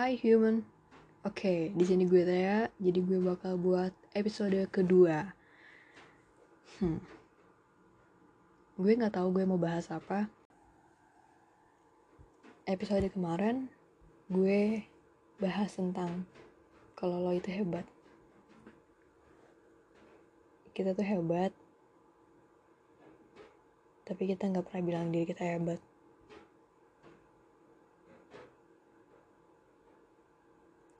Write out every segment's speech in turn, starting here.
Hai human. Oke, di sini gue Rea, jadi gue bakal buat episode kedua. Hmm. Gue nggak tahu gue mau bahas apa. Episode kemarin gue bahas tentang kalau lo itu hebat. Kita tuh hebat, tapi kita nggak pernah bilang diri kita hebat.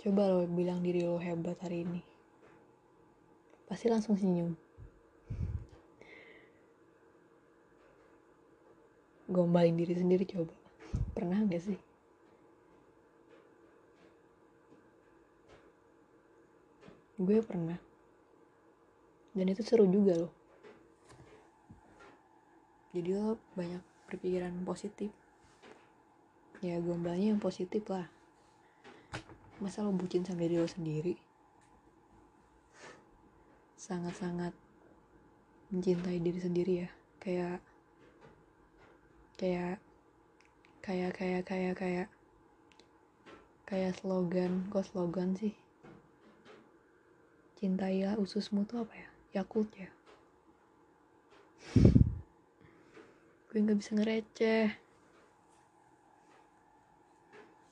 Coba lo bilang diri lo hebat hari ini. Pasti langsung senyum. Gombalin diri sendiri coba. Pernah gak sih? Gue pernah. Dan itu seru juga loh. Jadi lo banyak berpikiran positif. Ya gombalnya yang positif lah masa lo bucin sama diri lo sendiri? Sangat-sangat mencintai diri sendiri ya. Kayak kayak kayak kayak kayak kayak kayak slogan kok slogan sih? Cintailah ususmu tuh apa ya? Yakult ya? Gue nggak bisa ngereceh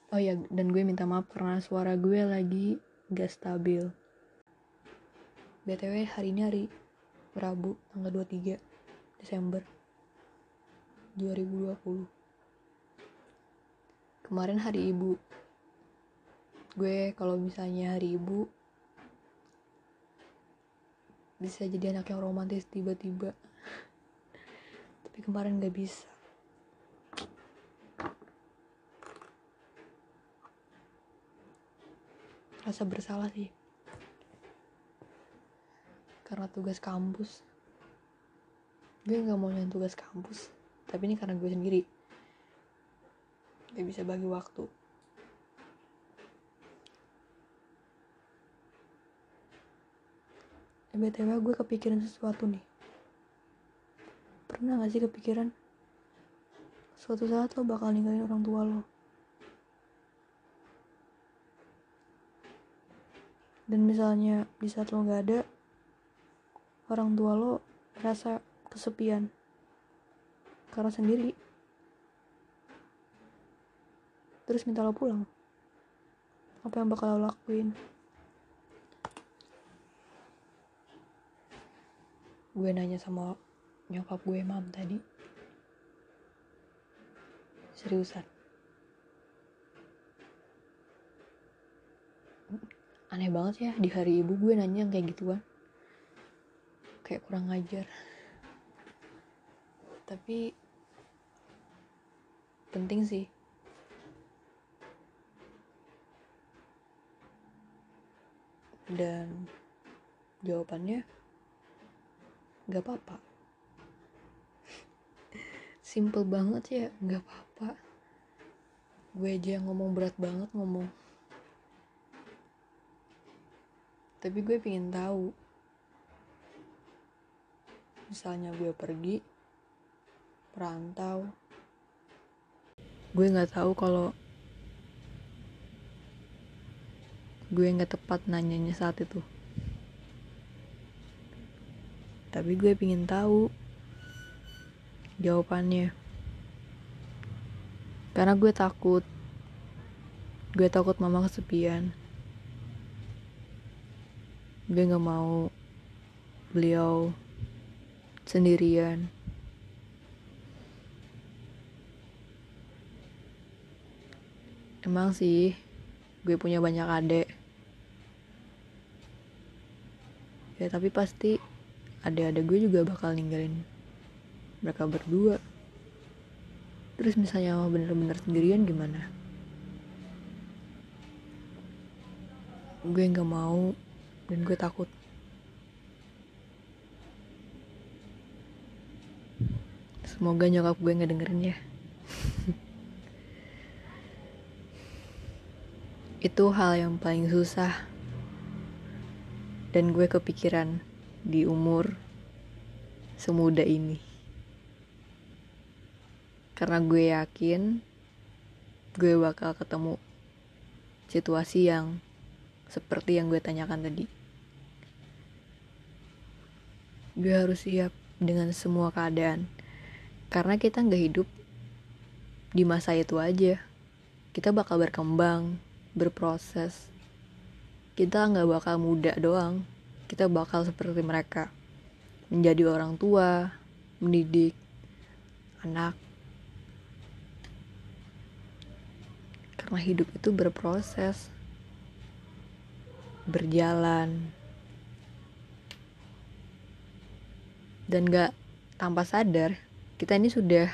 Oh ya, dan gue minta maaf karena suara gue lagi gak stabil. BTW hari ini hari Rabu tanggal 23 Desember 2020. Kemarin hari Ibu. Gue kalau misalnya hari Ibu bisa jadi anak yang romantis tiba-tiba. Tapi kemarin gak bisa. Rasa bersalah sih. Karena tugas kampus. Gue nggak mau nyanyi tugas kampus tapi ini karena gue sendiri. Gak bisa bagi waktu. BTW gue kepikiran sesuatu nih. Pernah gak sih kepikiran? Suatu saat lo bakal ninggalin orang tua lo dan misalnya di saat lo gak ada orang tua lo rasa kesepian karena sendiri. Terus minta lo pulang. Apa yang bakal lo lakuin? Gue nanya sama nyokap gue mam tadi. Seriusan aneh banget ya di hari ibu gue nanya yang kayak gituan. Kayak kurang ngajar. Tapi penting sih. Dan jawabannya gak apa-apa. Simple banget ya gak apa-apa. Gue aja yang ngomong berat banget ngomong tapi gue pengen tahu. Misalnya gue pergi perantau. Gue nggak tahu kalau gue nggak tepat nanyanya saat itu. Tapi gue pengen tahu jawabannya. Karena gue takut. Gue takut mama kesepian gue gak mau beliau sendirian. Emang sih gue punya banyak adik. Ya tapi pasti adik-adik gue juga bakal ninggalin mereka berdua. Terus misalnya bener-bener sendirian gimana? Gue nggak mau dan gue takut. Semoga nyokap gue nggak dengerin ya. Itu hal yang paling susah. Dan gue kepikiran di umur semuda ini. Karena gue yakin gue bakal ketemu situasi yang seperti yang gue tanyakan tadi. Gue harus siap dengan semua keadaan. Karena kita nggak hidup di masa itu aja. Kita bakal berkembang, berproses. Kita nggak bakal muda doang. Kita bakal seperti mereka. Menjadi orang tua, mendidik anak. Karena hidup itu berproses berjalan dan gak tanpa sadar kita ini sudah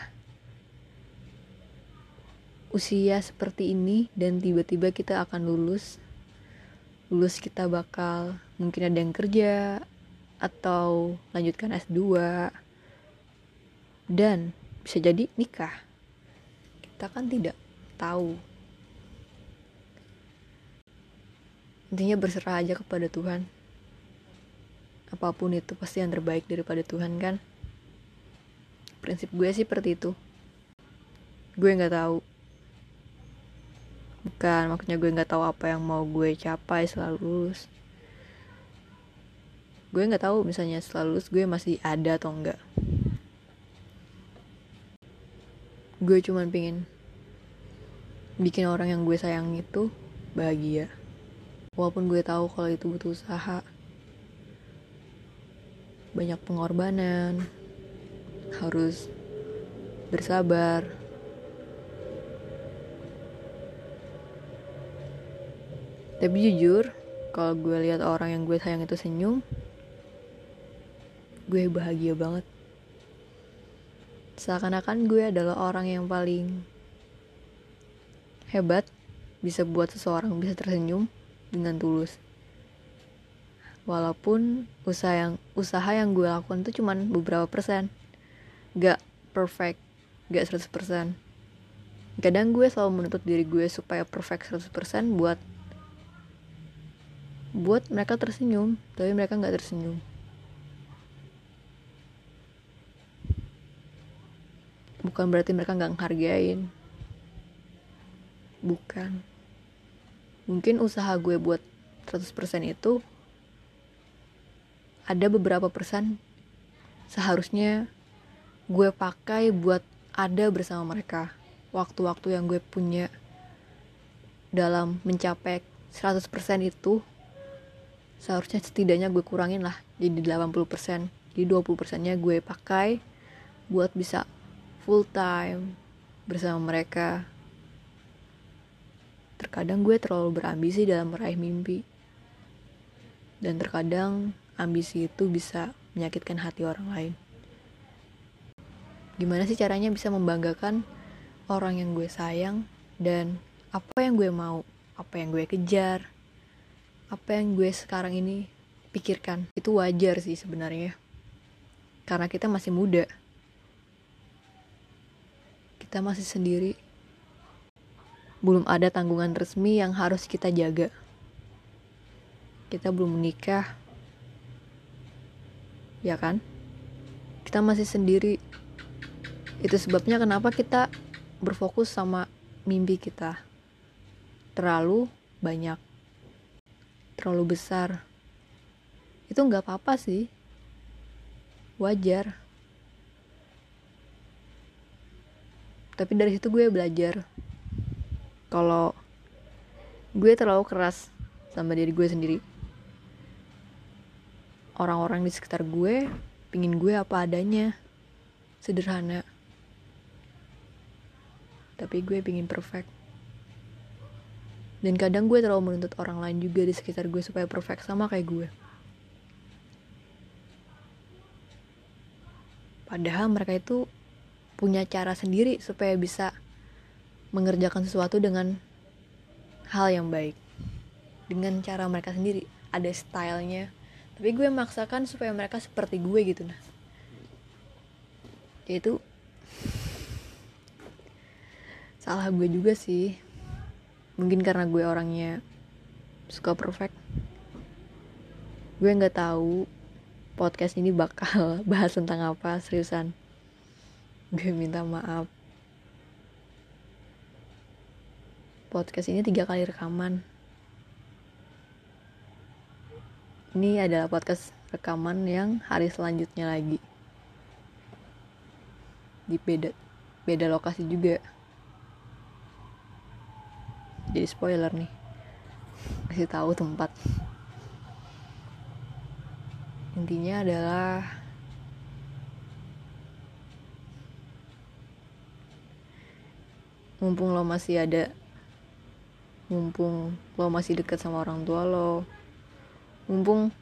usia seperti ini dan tiba-tiba kita akan lulus. Lulus kita bakal mungkin ada yang kerja atau lanjutkan S2 dan bisa jadi nikah. Kita kan tidak tahu. Intinya berserah aja kepada Tuhan apa pun itu pasti yang terbaik daripada Tuhan kan? Prinsip gue sih seperti itu. Gue nggak tahu. Bukan maksudnya gue nggak tahu apa yang mau gue capai setelah lulus. Gue nggak tahu misalnya setelah lulus gue masih ada atau enggak gue cuman pingin bikin orang yang gue sayang itu bahagia. Walaupun gue tahu kalau itu butuh usaha banyak pengorbanan harus bersabar. Tapi jujur kalau gue lihat orang yang gue sayang itu senyum gue bahagia banget. Seakan-akan gue adalah orang yang paling hebat bisa buat seseorang bisa tersenyum dengan tulus walaupun usaha yang usaha yang gue lakukan itu cuman beberapa persen. Gak perfect gak 100% kadang gue selalu menuntut diri gue supaya perfect 100% buat buat mereka tersenyum tapi mereka nggak tersenyum. Bukan berarti mereka nggak ngehargain. Bukan. Mungkin usaha gue buat 100% itu ada beberapa persen seharusnya gue pakai buat ada bersama mereka. Waktu-waktu yang gue punya dalam mencapai 100% itu seharusnya setidaknya gue kurangin lah. Jadi 80% jadi 20% nya gue pakai buat bisa full time bersama mereka. Terkadang gue terlalu berambisi dalam meraih mimpi. Dan terkadang ambisi itu bisa menyakitkan hati orang lain. Gimana sih caranya bisa membanggakan orang yang gue sayang dan apa yang gue mau, apa yang gue kejar, apa yang gue sekarang ini pikirkan. Itu wajar sih sebenarnya. Karena kita masih muda. Kita masih sendiri belum ada tanggungan resmi yang harus kita jaga. Kita belum menikah, ya kan? Kita masih sendiri. Itu sebabnya kenapa kita berfokus sama mimpi kita terlalu banyak, terlalu besar. Itu nggak apa-apa sih, wajar. Tapi dari situ gue belajar kalau gue terlalu keras sama diri gue sendiri orang-orang di sekitar gue pingin gue apa adanya. Sederhana. Tapi gue pingin perfect. Dan kadang gue terlalu menuntut orang lain juga di sekitar gue supaya perfect sama kayak gue. Padahal mereka itu punya cara sendiri supaya bisa mengerjakan sesuatu dengan hal yang baik. Dengan cara mereka sendiri. Ada stylenya tapi gue memaksakan supaya mereka seperti gue gitu nah. Itu salah gue juga sih. Mungkin karena gue orangnya suka perfect. Gue nggak tahu podcast ini bakal bahas tentang apa seriusan. Gue minta maaf. Podcast ini tiga kali rekaman ini adalah podcast rekaman yang hari selanjutnya lagi. Di beda beda lokasi juga. Jadi spoiler nih. Kasih tahu tempat. Intinya adalah mumpung lo masih ada mumpung lo masih deket sama orang tua lo mumpung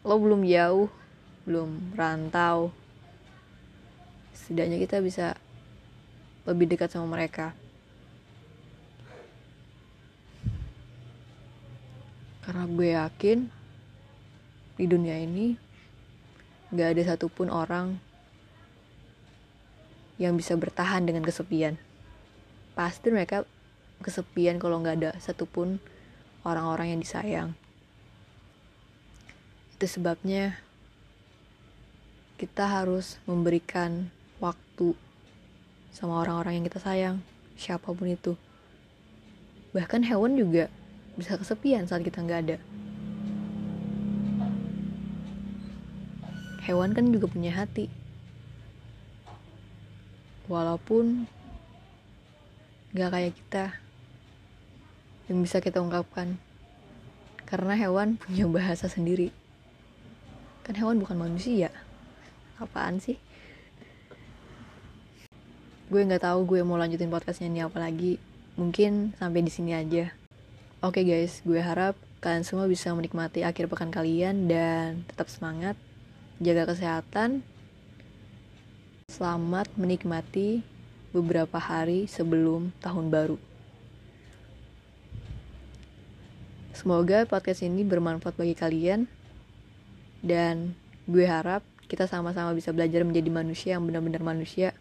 lo belum jauh belum rantau setidaknya kita bisa lebih dekat sama mereka. Karena gue yakin di dunia ini gak ada satupun orang yang bisa bertahan dengan kesepian. Pasti mereka kesepian kalau nggak ada satupun orang-orang yang disayang itu sebabnya kita harus memberikan waktu sama orang-orang yang kita sayang, siapa pun itu. Bahkan hewan juga bisa kesepian saat kita nggak ada. Hewan kan juga punya hati. Walaupun nggak kayak kita yang bisa kita ungkapkan. Karena hewan punya bahasa sendiri. Kan hewan bukan manusia. Apaan sih? gue nggak tahu gue mau lanjutin podcastnya ini apa lagi. Mungkin sampai di sini aja. Oke okay guys. Gue harap kalian semua bisa menikmati akhir pekan kalian dan tetap semangat jaga kesehatan selamat menikmati beberapa hari sebelum tahun baru. Semoga podcast ini bermanfaat bagi kalian dan gue harap kita sama-sama bisa belajar menjadi manusia yang benar-benar manusia.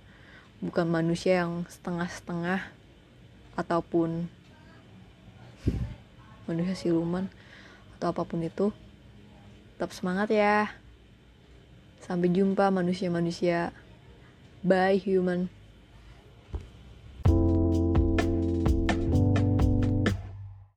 Bukan manusia yang setengah-setengah ataupun manusia siluman atau apa pun itu. Tetap semangat ya. Sampai jumpa manusia-manusia. Bye human